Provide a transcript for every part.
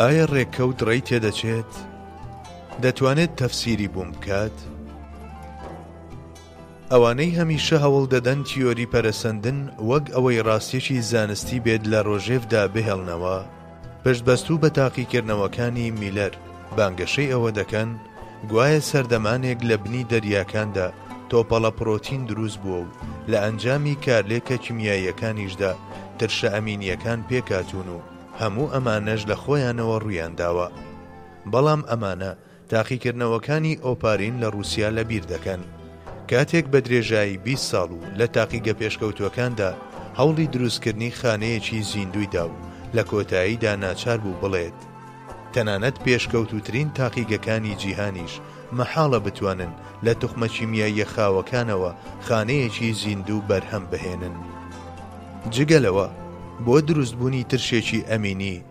ئایا ڕێکەوت ڕێی تێدەچێت؟ دەتوانێت تەفسیری بووم بکات؟ ئەوانەی هەمیشە هەوڵ دەدەن تیۆری پەرەسەندن وەک ئەوەی ڕاستیەکی زانستی بێت لە ڕۆژێڤدا بهێڵنەوە، پشتبەستوو بە تاقیکردنەوەکانی میلەر، بانگەشەی ئەوە دەکەن گوایە سەردەمانێک لە بنی دەریاکاندا تۆپەڵە پڕۆتین دروست بووە و لە ئەنجامی کارلێکە کیمیاییەکانیشدا ترشە ئەمینییەکان پێکهاتوون و هەموو ئەمانەش لە خۆیانەوە ڕوویان داوە. بەڵام ئەمانە تاقیکردنەوەکانی ئۆپارین لە ڕووسیا لەبیر دەکەن. کاتێک بە درێژایی بیست ساڵ و لە تاقیگە پێشکەوتووەکاندا هەوڵی دروستکردنی خانەیەکی زیندووی دا و لە کۆتاییدا ناچار بوو بڵێت، تەنانەت پێشکەوتووترین تاقیگەکانی جیهانیش مەحاڵە بتوانن لە توخمە کیمیاییە خاوەکانەوە خانەیەکی زیندوو بەرهەم بهێنن. جگە لەوە بۆ دروستبوونی ترشێکی ئەمینی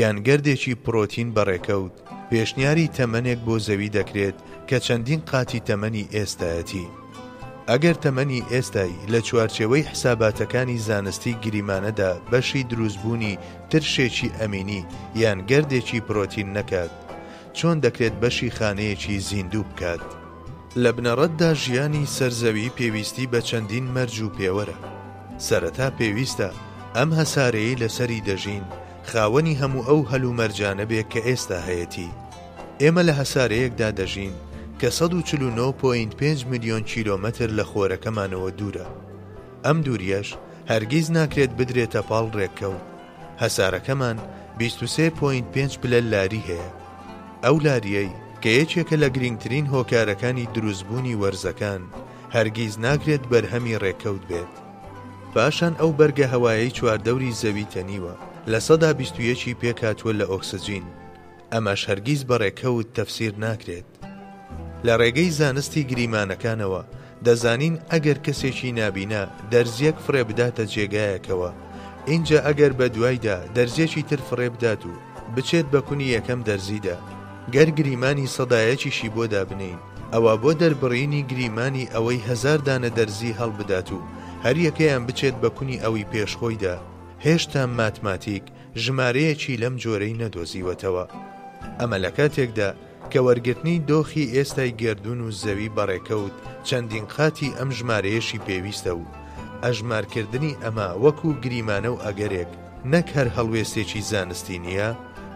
یان گەردێکی پرۆتین بە ڕێکەوت، پێشنیاری تەمەنێک بۆ زەوی دەکرێت کە چەندین قاتی تەمەنی ئێستایەتی. ئەگەر تەمەنی ئێستای لە چوارچێوەی حساباتەکانی زانستی گریمانەدا بەشی دروستبوونی ترشێکی ئەمینی یان گەردێکی پرۆتین نەکات، چۆن دەکرێت بەشی خانەیەکی زیندوو بکات؟ لە بنەڕەتدا ژیانی سەر زەوی پێویستی بە چەندین مەرج و پێوەرە. سەرەتا پێویستە ئەم هەسارەیەی لەسەری دەژین خاوەنی هەموو ئەو هەلومەرجانە بێ کە ئێستا هەیەتی. ئێمە لە هەسارەیەکدا دەژین کە سەد و چل و نۆ پۆینت پێنج ملیۆن کیلۆمەتر لە خۆرەکەمانەوە دوورە. ئەم دوورییەش هەرگیز ناکرێت بدرێتە پاڵ ڕێککەوت. هەسارەکەمان بیست و سێ پۆینت پێنج پلە لاری هەیە، ئەو لارییەی کە یەکێکە لە گرینگترین هۆکارەکانی دروستبوونی وەرزەکان، هەرگیز ناکرێت بەرهەمی ڕێکەوت بێت. پاشان ئەو بەرگە هەوایەی چواردەوری زەوی تەنیوە، لە سەدا بیست و یەک ی پێکهاتووە لە ئۆکسجین، ئەمەش هەرگیز بە ڕێکەوت تەفسیر ناکرێت. لە ڕێگەی زانستی گریمانەکانەوە دەزانین ئەگەر کەسێکی نابینا دەرزیەک فڕێ بداتە جێگایەکەوە، ئینجا ئەگەر بە دوایدا دەرزیەکی تر فڕێ بدات و بچێت بە کونی یەکەم دەرزیدا، گەر گریمانی سەدایەکیشی بۆ دابنێین، ئەوا بۆ دەربڕینی گریمانی ئەوەی هەزار دانە دەرزی هەڵبدات و هەریەکەیان بچێت بە کونی ئەوی پێش خۆیدا، هێشتا ماتماتیک ژمارەیەکی لەم جۆرەی نەدۆزیوەتەوە. ئەمە لە کاتێکدا کە وەرگرتنی دۆخی ئێستای گەردوون و زەوی بەڕێکەوت چەندین قاتی ئەم ژمارەیەشی پێویستە و ئەژمارکردنی ئەمە وەکو گریمانە و ئەگەرێک نەک هەر هەڵوێستێکی زانستی نییە،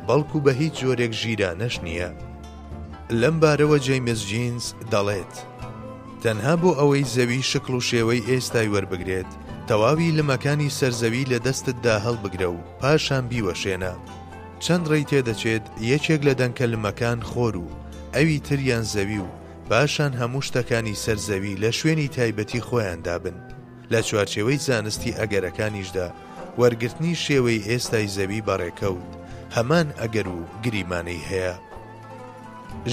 بەڵکو بە هیچ جۆرێک ژیرانەش نییە. لەم بارەوە جەیمس جینس دەڵێت، تەنها بۆ ئەوەی زەوی شکڵ و شێوەی ئێستای وەربگرێت، تەواوی لمەکانی سەرزەوی لە دەستتدا هەڵبگرە و پاشان بیوەشێنە. چەند ڕێی تێدەچێت یەکێک لە دەنکە لمەکان خۆر و ئەوی تر یان زەوی و پاشان هەموو شتەکانی سەر زەوی لە شوێنی تایبەتی خۆیاندا بن. لە چوارچێوەی زانستی ئەگەرەکانیشدا وەرگرتنی شێوەی ئێستای زەوی بە ڕێکەوت هەمان ئەگەر و گریمانەی هەیە.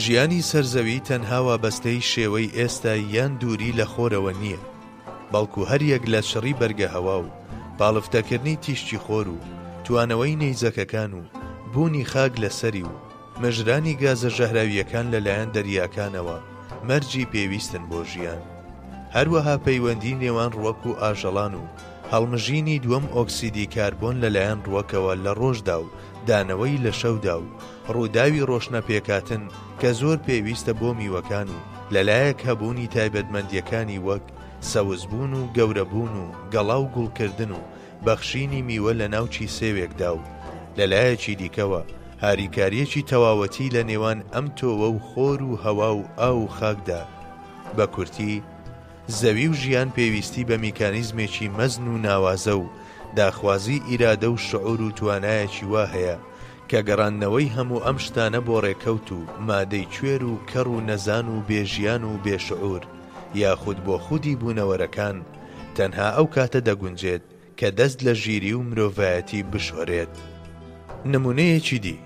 ژیانی سەر زەوی تەنها وابەستەی شێوەی ئێستای یان دووری لە خۆرەوە نییە. بەڵکو هەریەک لە چڕی بەرگە هەوا و پاڵفتەکردنی تیشکی خۆر و توانەوەی نەیزەکەکان و بوونی خاک لەسەری و مژرانی گازە ژەهراوییەکان لەلایەن دەریاکانەوە مەرجی پێویستن بۆ ژیان. هەروەها پەیوەندی نێوان ڕوەک و ئاژەڵان و هەڵمژینی دووەم ئۆکسیدی کاربۆن لەلایەن ڕوەکەوە لە ڕۆژدا و دانەوەی لە شەودا و ڕووداوی ڕۆشنە پێکهاتن کە زۆر پێویستە بۆ میوەکان و لەلایەک هەبوونی تایبەتمەندییەکانی وەک سەوزبوون و گەورەبوون و گەڵا و گوڵکردن و بەخشینی میوە لە ناوچی سێوێکدا و لە لایەکی دیکەوە هاریکاریەکی تەواوەتی لە نێوان ئەم تۆوە و خۆر و هەوا و ئاو و خاکدا بە کورتی زەوی و ژیان پێویستی بە میکانیزمێکی مەزن و ناوازە و داخوازی ئیرادە و شعور و توانایەکی وا هەیە کە گەڕاندنەوەی هەموو ئەم شتانە بۆ ڕێکەوت و مادەی کوێر و کەڕ و نەزان و بێ ژیان و بێ شعور یاخود بۆ خودی بوونەوەرەکان تەنها ئەو کاتە دەگونجێت کە دەست لە ژیری و مرۆڤایەتی بشۆرێت. نمونەیەکی دی.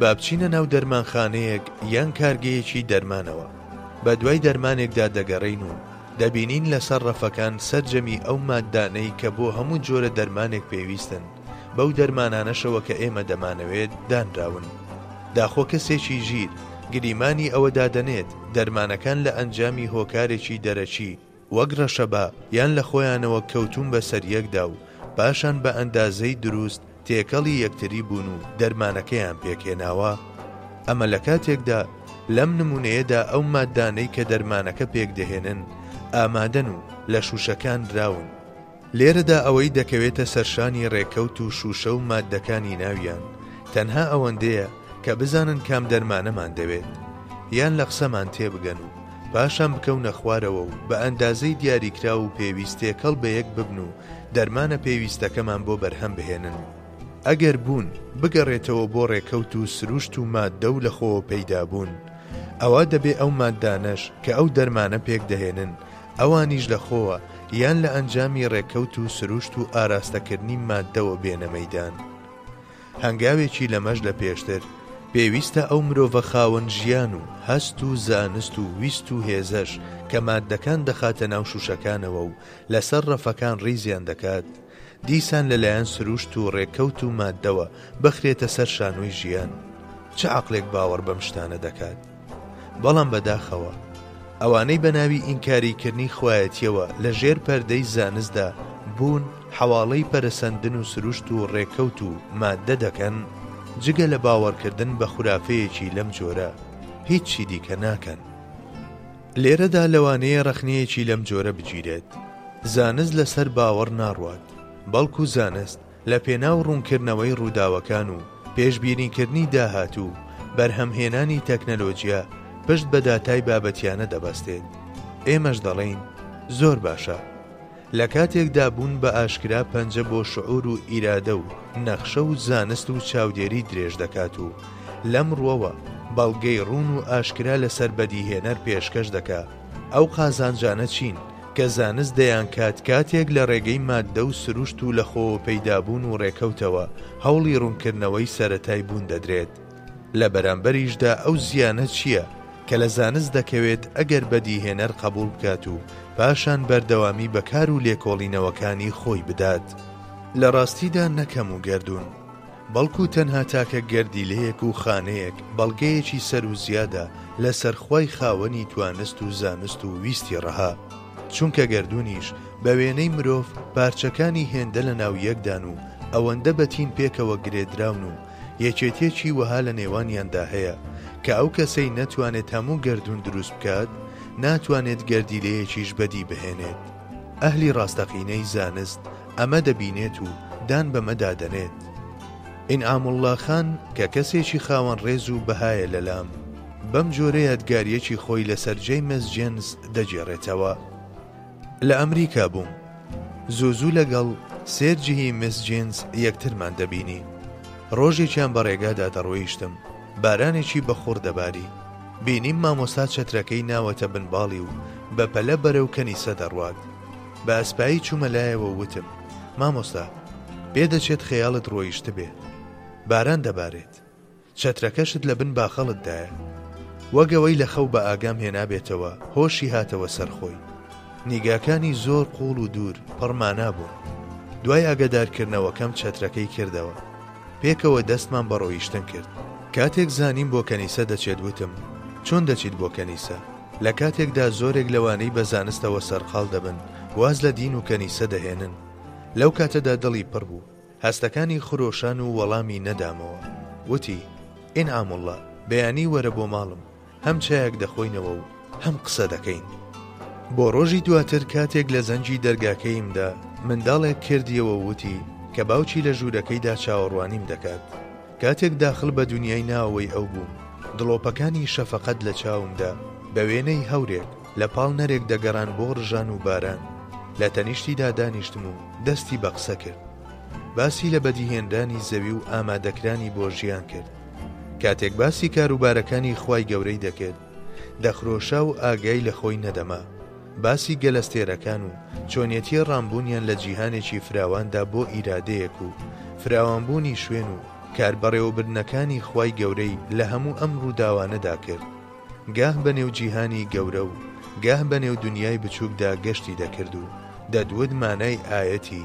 با بچینە ناو دەرمانخانەیەک یان کارگەیەکی دەرمانەوە. بە دوای دەرمانێکدا دەگەڕێین و دەبینین لەسەر ڕەفەکان سەرجەمی ئەو ماددانەی کە بۆ هەموو جۆرە دەرمانێک پێویستن، بەو دەرمانانەشەوە کە ئێمە دەمانەوێت دانراون. داخۆ کەسێکی ژیر گریمانی ئەوە دادەنێت دەرمانەکان لە ئەنجامی هۆکارێکی دەرەکی، وەک ڕەشەبا یان لە خۆیانەوە کەوتوون بە سەریەکدا و پاشان بە ئەندازەی دروست تێکەڵی یەکتری بوون و دەرمانەکەیان پێکهێناوە، ئەمە لە کاتێکدا لەم نموونەیەدا ئەو ماددانەی کە دەرمانەکە پێکدەهێنن ئامادەن و لە شووشەکان دراون. لێرەدا ئەوەی دەکەوێتە سەرشانی رێکەوت و شووشە و ماددەکانی ناویان تەنها ئەوەندەیە کە بزانن کام دەرمانەمان دەوێت، یان لە قسەمان تێبگەن و پاشان بکەونە خوارەوە و بە ئەندازەی دیاریکراو و پێویست تێکەڵ بەیەک ببن و دەرمانە پێویستەکەمان بۆ بەرهەم بهێنن. ئەگەر بوون بگەڕێتەوە بۆ رێکەوت و سرووشت و ماددە و لەخۆوە پەیدابوون، ئەوا دەبێ ئەو ماددانەش کە ئەو دەرمانە پێکدەهێنن ئەوانیش لە خۆوە یان لە ئەنجامی ڕێکەوت و سروشت و ئاراستەکردنی ماددەوە بێنە مەیدان. هەنگاوێکی لەمەش لە پێشتر، پێویستە ئەو مرۆڤە خاوەن ژیان و هەست و زانست و ویست و هێزەش کە ماددەکان دەخاتە ناو شووشەکانەوە و لەسەر ڕەفەکان ڕیزیان دەکات، دیسان لەلایەن سروشت و ڕێکەوت و ماددەوە بخرێتە سەر شانۆی ژیان. چ عەقڵێک باوەڕ بەم شتانە دەکات؟ بەڵام بەداخەوە ئەوانەی بە ناوی ئینکاریکردنی خوایەتیەوە لە ژێر پەردەی زانستدا بوون حەواڵەی پەرەسەندن و سروشت و ڕێکەوت و مادە دەکەن جگە لە باوەڕکردن بە خورافەیەکی لەم جۆرە هیچی دیکە ناکەن لێرەدا لەوانەیە ڕەخنەیەکی لەم جۆرە بگیرێت زانست لەسەر باوەڕ ناڕوات بەڵکو زانست لە پێناو ڕوونکردنەوەی ڕووداوەکان و پێشبینیکردنی داهاتوو و بەرهەمهێنانی تەکنەلۆجیا پشت بە داتای بابەتیانە دەبەستێت، ئێمەش دەڵێین زۆر باشە. لە کاتێکدا بوون بە ئاشکرا پەنجە بۆ شعور و ئیرادە و نەخشە و زانست و چاودێری درێژ دەکات و لەم ڕووەوە بەڵگەی ڕوون و ئاشکرا لەسەر بەدیهێنەر پێشکەش دەکا، ئەو قازانجانە چین کە زانست دەیانکات کاتێک لە ڕێگەی ماددە و سروشت و لەخۆوە پەیدابوون و ڕێکەوتەوە هەوڵی ڕوونکردنەوەی سەرەتای بوون دەدرێت؟ لە بەرامبەریشدا ئەو زیانە چییە کە لە زانست دەکەوێت ئەگەر بەدیهێنەر قەبووڵ بکات و پاشان بەردەوامی بە کار و لێکۆڵینەوەکانی خۆی بدات؟ لە ڕاستیدا نە کەم و گەردوون بەڵکو تەنها تاکە گەردیلەیەک و خانەیەک بەڵگەیەکی سەرو زیادە لەسەر خوای خاوەنی توانست و زانست و ویستی ڕەها، چونکە گەردونیش بە وێنەی مرۆڤ پارچەکانی هێندە لەناو یەکدان و ئەوەندە بە تین پێکەوە گرێدراون و یەکێتیەکی وەها لە نێوانیاندا هەیە کە ئەو کەسەی نەتوانێت هەموو گەردون دروست بکات ناتوانێت گەردیلەیەکیش بەدی بهێنێت. ئەهلی ڕاستەقینەی زانست ئەمە دەبینێت و دان بەمەدا دەنێت. ئینعاموڵڵا خان کە کەسێکی خاوەن ڕێز و بەهایە لەلام، بەم جۆرە یادگارییەکی خۆی لەسەر جەیمس جێنز دەگێڕێتەوە، لە ئەمریکا بووم. زوو زوو لەگەڵ، سێر جهی مس جینز، یەکترمان دەبینی. ڕۆژێکیان بە ڕێگادا دەڕۆیشتم. بارانێکی بە خوڕ دەباری. بینیم مامۆستا چەترەکەی ناوەتە بن باڵی و بە پەلە بەرەو کەنیسە دەڕوات. بە ئەسپایی چوومە لایەوە و وتم، مامۆستا، پێ دەچێت خەیاڵت ڕۆیشتبێ. باران دەبارێت. چەترەکەشت لە بن باخەڵت دایە. وەک ئەوەی لە خەو بە ئاگام هێنابێتەوە، هۆشی هاتەوە سەر خۆی. نیگاکانی زۆر قووڵ و دوور، پڕ مانا بوون. دوای ئاگادارکردنەوەکەم چەترەکەی کردەوە. پێکەوە دەستمان بە ڕۆیشتن کرد. کاتێک زانیم بۆ کەنیسە دەچێت وتم، چۆن دەچیت بۆ کەنیسە؟ لە کاتێکدا زۆرێک لەوانەی بە زانستەوە سەرقاڵ دەبن واز لە دین و کەنیسە دەهێنن لەو کاتەدا دڵی پڕ بوو هەستەکانی خرۆشان و وەڵامی نەدامەوە وتی ئینعام الله بەیانی وەرە بۆ ماڵم هەم چایەک دەخۆینەوە و هەم قسە دەکەین بۆ ڕۆژی دواتر کاتێک لە زەنجی دەرگاکەیمدا منداڵێک کردیەوە وتی کە باوکی لە ژوورەکەیدا چاوەڕوانیم دەکات کاتێک داخل بە دونیای ناوەوەی ئەو بووم، دڵۆپەکانی شەفەقەت لە چاومدا، بە وێنەی هەورێک، لە پاڵ نەرێک دەگەڕان بۆ ڕژان و باران. لە تەنیشتیدا دانیشتم و دەستی بە قسە کرد. باسی لە بەدیهێنرانی زەوی و ئامادەکرانی بۆ ژیان کرد. کاتێک باسی کاروبارەکانی خوای گەورەی دەکرد، دەخرۆشا و ئاگای لە خۆی نەدەما. باسی گەلەستێرەکان و چۆنیەتیی ڕامبوونیان لە جیهانێکی فراواندا بۆ ئیرادەیەک و فراوانبوونی شوێن و کاربەڕێوەبردنەکانی خوای گەورەی لە هەموو ئەم ڕووداوانەدا کرد. گاه بە نێو جیهانی گەورە و گاه بە نێو دونیای بچووکدا گەشتی دەکرد و دەدوت مانای ئایەتی،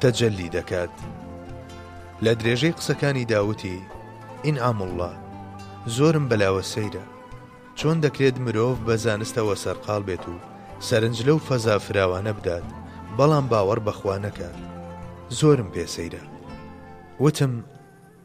تەجەللی دەکات لە درێژەی قسەکانیدا وتی ئینعام اللە زۆرم بەلاوە سەیرە چۆن دەکرێت مرۆڤ بە زانستەوە سەرقاڵ بێت و سەرنج لەو فەزا فراوانە بدات بەڵام باوەڕ بەخوا نەکات زۆرم پێسەیرە وتم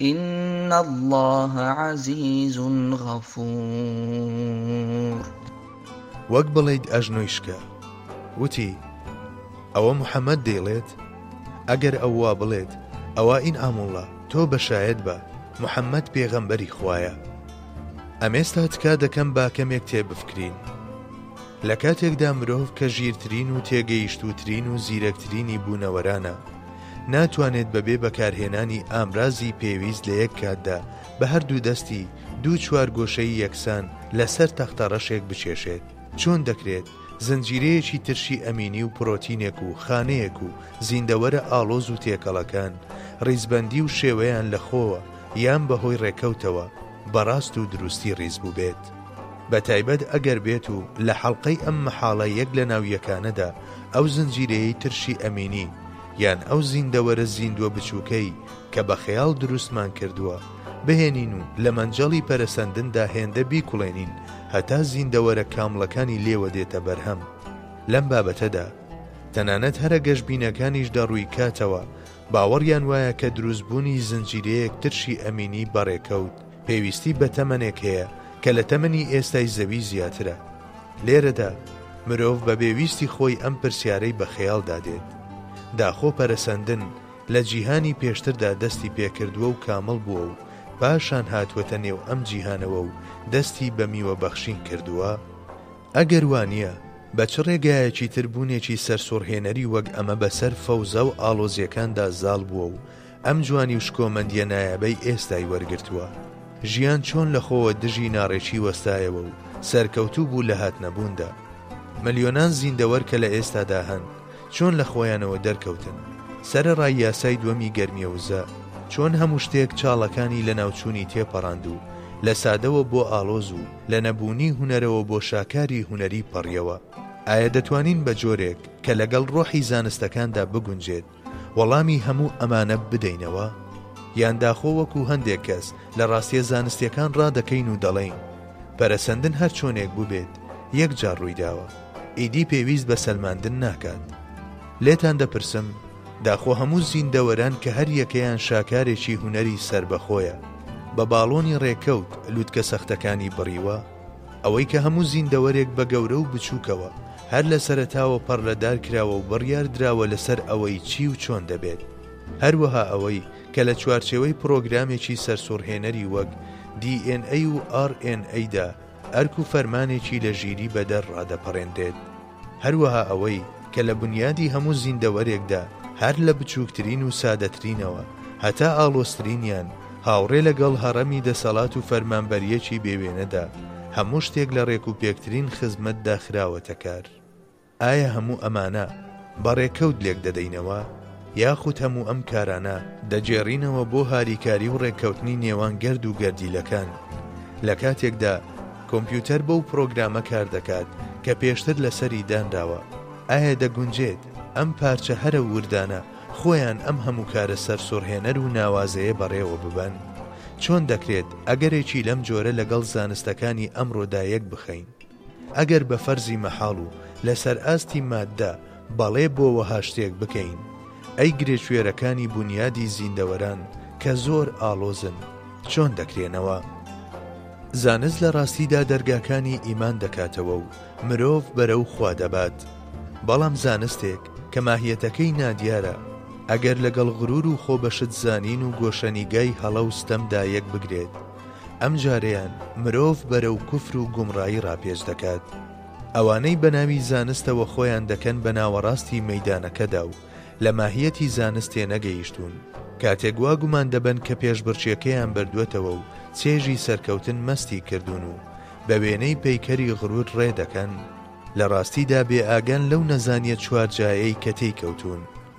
ان اللە عزیز غفور وەک بڵێیت ئەژنۆی شکا وتی، ئەوە محەمەد دەیڵێت، ئەگەر ئەو وا بڵێت ئەوا ئین ئاموڵە تۆ بە شایەت بە محەممەد پێغەمبەری خویە. ئەمێستا تکا دەکەم باکەمێک تێ بفکرین. لە کاتێکدا مرۆڤ کە ژیرترین و تێگەیشتوترین و زیرەکترینی بوونەوەرانە، ناتوانێت بەبێ بەکارهێنانی ئامرازی پێویست لە یەک کاتدا بە هەردوو دەستی دوو چوارگۆشەی یەکسان لەسەر تەختەڕەشێک بکێشێت، چۆن دەکرێت زنجیرەیەکی ترشی ئەمینی و پرۆتینێک و خانەیەک و زیندەوەرە ئاڵۆز و تێکەڵەکان ڕیزبەندی و شێوەیان لەخۆوە یان بەهۆی ڕێکەوتەوە، بەڕاست و دروستی ڕیز بووبێت بەتایبەت ئەگەر بێت و لە حەڵقەی ئەم مەحاڵە یەک لە ناو یەکانەدا ئەو زنجیرەیەی ترشی ئەمینی یان ئەو زیندەوەرە زیندووە بچووکەی کە بە خەیاڵ دروستمان کردووە بهێنین و لە مەنجەڵی پەرەسەندندا هێندە بیکوڵێنین هەتا زیندەوەرە کامڵەکانی لێوە دێتە بەرهەم لەم بابەتەدا تەنانەت هەرە گەشبینەکانیش دەڕووی کاتەوە باوەڕیان وایە کە دروستبوونی زنجیرەیەک ترشی ئەمینی بەڕێکەوت پێویستی بە تەمەنێک هەیە کە لە تەمەنی ئێستای زەوی زیاترە. لێرەدا مرۆڤ بە بێ ویستی خۆی ئەم پرسیارەی بە خەیاڵدا دێت، داخۆ پەرەسەندن لە جیهانی پێشتردا دەستی پێکردووە و کامڵ بووە و پاشان هاتووەتە نێو ئەم جیهانەوە و دەستی بە میوەبەخشین کردووە؟ ئەگەر وا نییە، بە چ ڕێگایەکی تر بوونێکی سەرسوڕهێنەری وەک ئەمە بەسەر فەوزا و ئاڵۆزییەکاندا زاڵ بووە و ئەم جوانی و شکۆمەندییە نایابەی ئێستای وەرگرتووە؟ ژیان چۆن لە خۆوە دژی ناڕێکی وەستایەوە و سەرکەوتوو بوو لە هاتنەبووندا؟ ملیۆنان زیندەوەر کە لە ئێستادا هەن، چۆن لە خۆیانەوە دەرکەوتن؟ سەرەڕای یاسای دووەمی گەرمییە وزە، چۆن هەموو شتێک چاڵەکانی لەناوچوونی تێپەڕاند و لە سادەوە بۆ ئاڵۆز و لە نەبوونی هونەرەوە بۆ شاکاری هونەری پەڕیەوە، ئایە دەتوانین بە جۆرێک کە لەگەڵ ڕۆحی زانستەکاندا بگونجێت وەڵامی هەموو ئەمانە بدەینەوە؟ یان داخۆ وەکو هەندێک کەس لە ڕاستیە زانستیەکان ڕادەکەین و دەڵێین پەرەسەندن هەر چۆنێک بووبێت یەک جار ڕوویداوە ئیدی پێویست بە سەلماندن ناکات؟ لێتان دەپرسم، داخۆ هەموو زیندەوەران کە هەر یەکەیان شاکارێکی هونەری سەربەخۆیە، بە باڵۆنی ڕێکەوت لوتکە سەختەکانی بڕیوە؟ ئەوەی کە هەموو زیندەوەرێک بە گەورە و بچووکەوە، هەر لە سەرەتاوە پەڕلەدار کراوە و بڕیار دراوە لەسەر ئەوەی چی و چۆن دەبێت. هەروەها ئەوەی کە لە چوارچێوەی پڕۆگرامێکی سەرسوڕهێنەری وەک DNA و RNA دا ئەرک و فەرمانێکی لە ژیری بەدەر ڕادەپەڕێنرێت، هەروەها ئەوەی کە لە بونیادی هەموو زیندەوەرێکدا هەر لە بچووکترین و سادەترینەوە هەتا ئاڵۆزترینیان هاوڕێ لەگەڵ هەڕەمی دەسەڵات و فەرمانبەرییەکی بێوێنەدا هەموو شتێک لە ڕێکوپێکترین خزمەتدا خراوەتە کار. ئایا هەموو ئەمانە بە ڕێکەوت لێک دەدەینەوە؟ یاخود هەموو ئەم کارانە دەگێڕینەوە بۆ هاریکاری و ڕێککەوتنی نێوان گەرد و گەردیلەکان لە کاتێکدا کۆمپیوتەر بەو پرۆگرامە کار دەکات کە پێشتر لەسەری دانراوە ئایا دەگونجێت ئەم پارچە هەرە وردانە خۆیان ئەم هەموو کارە سەرسوڕهێنەر و ناوازەیە بەڕێوە ببەن چۆن دەکرێت ئەگەرێکی لەم جۆرە لەگەڵ زانستەکانی ئەمڕۆدا یەک بخەین ئەگەر بە فەرزی مەحاڵ و لەسەر ئاستی ماددە بەڵێ بۆ وەها شتێک بکەین، ئەی گرێکوێرەکانی بونیادی زیندەوەران کە زۆر ئاڵۆزن، چۆن دەکرێنەوە؟ زانست لە ڕاستیدا دەرگاکانی ئیمان دەکاتەوە و مرۆڤ بەرەو خوا دەبات. بەڵام زانستێک کە ماهیەتەکەی نادیارە، ئەگەر لەگەڵ غرور و خۆبەشتزانین و گۆشەنیگای هەڵە و ستەمدا یەک بگرێت، ئەم جارەیان مرۆڤ بەرەو کوفر و گومڕایی ڕاپێچ دەکات. ئەوانەی بە ناوی زانستەوە خۆیان دەکەن بە ناوەڕاستی مەیدانەکەدا و لە ماهییەتی زانست تێنەگەیشتوون، کاتێک وا گومان دەبەن کە پێشبڕکێکەیان بردووەتەوە و چێژی سەرکەوتن مەستی کردوون و بە وێنەی پەیکەری غرور ڕێ دەکەن، لە ڕاستیدا بێئاگان لەو نەزانییە چوارجایەی کە تێی کەوتوون.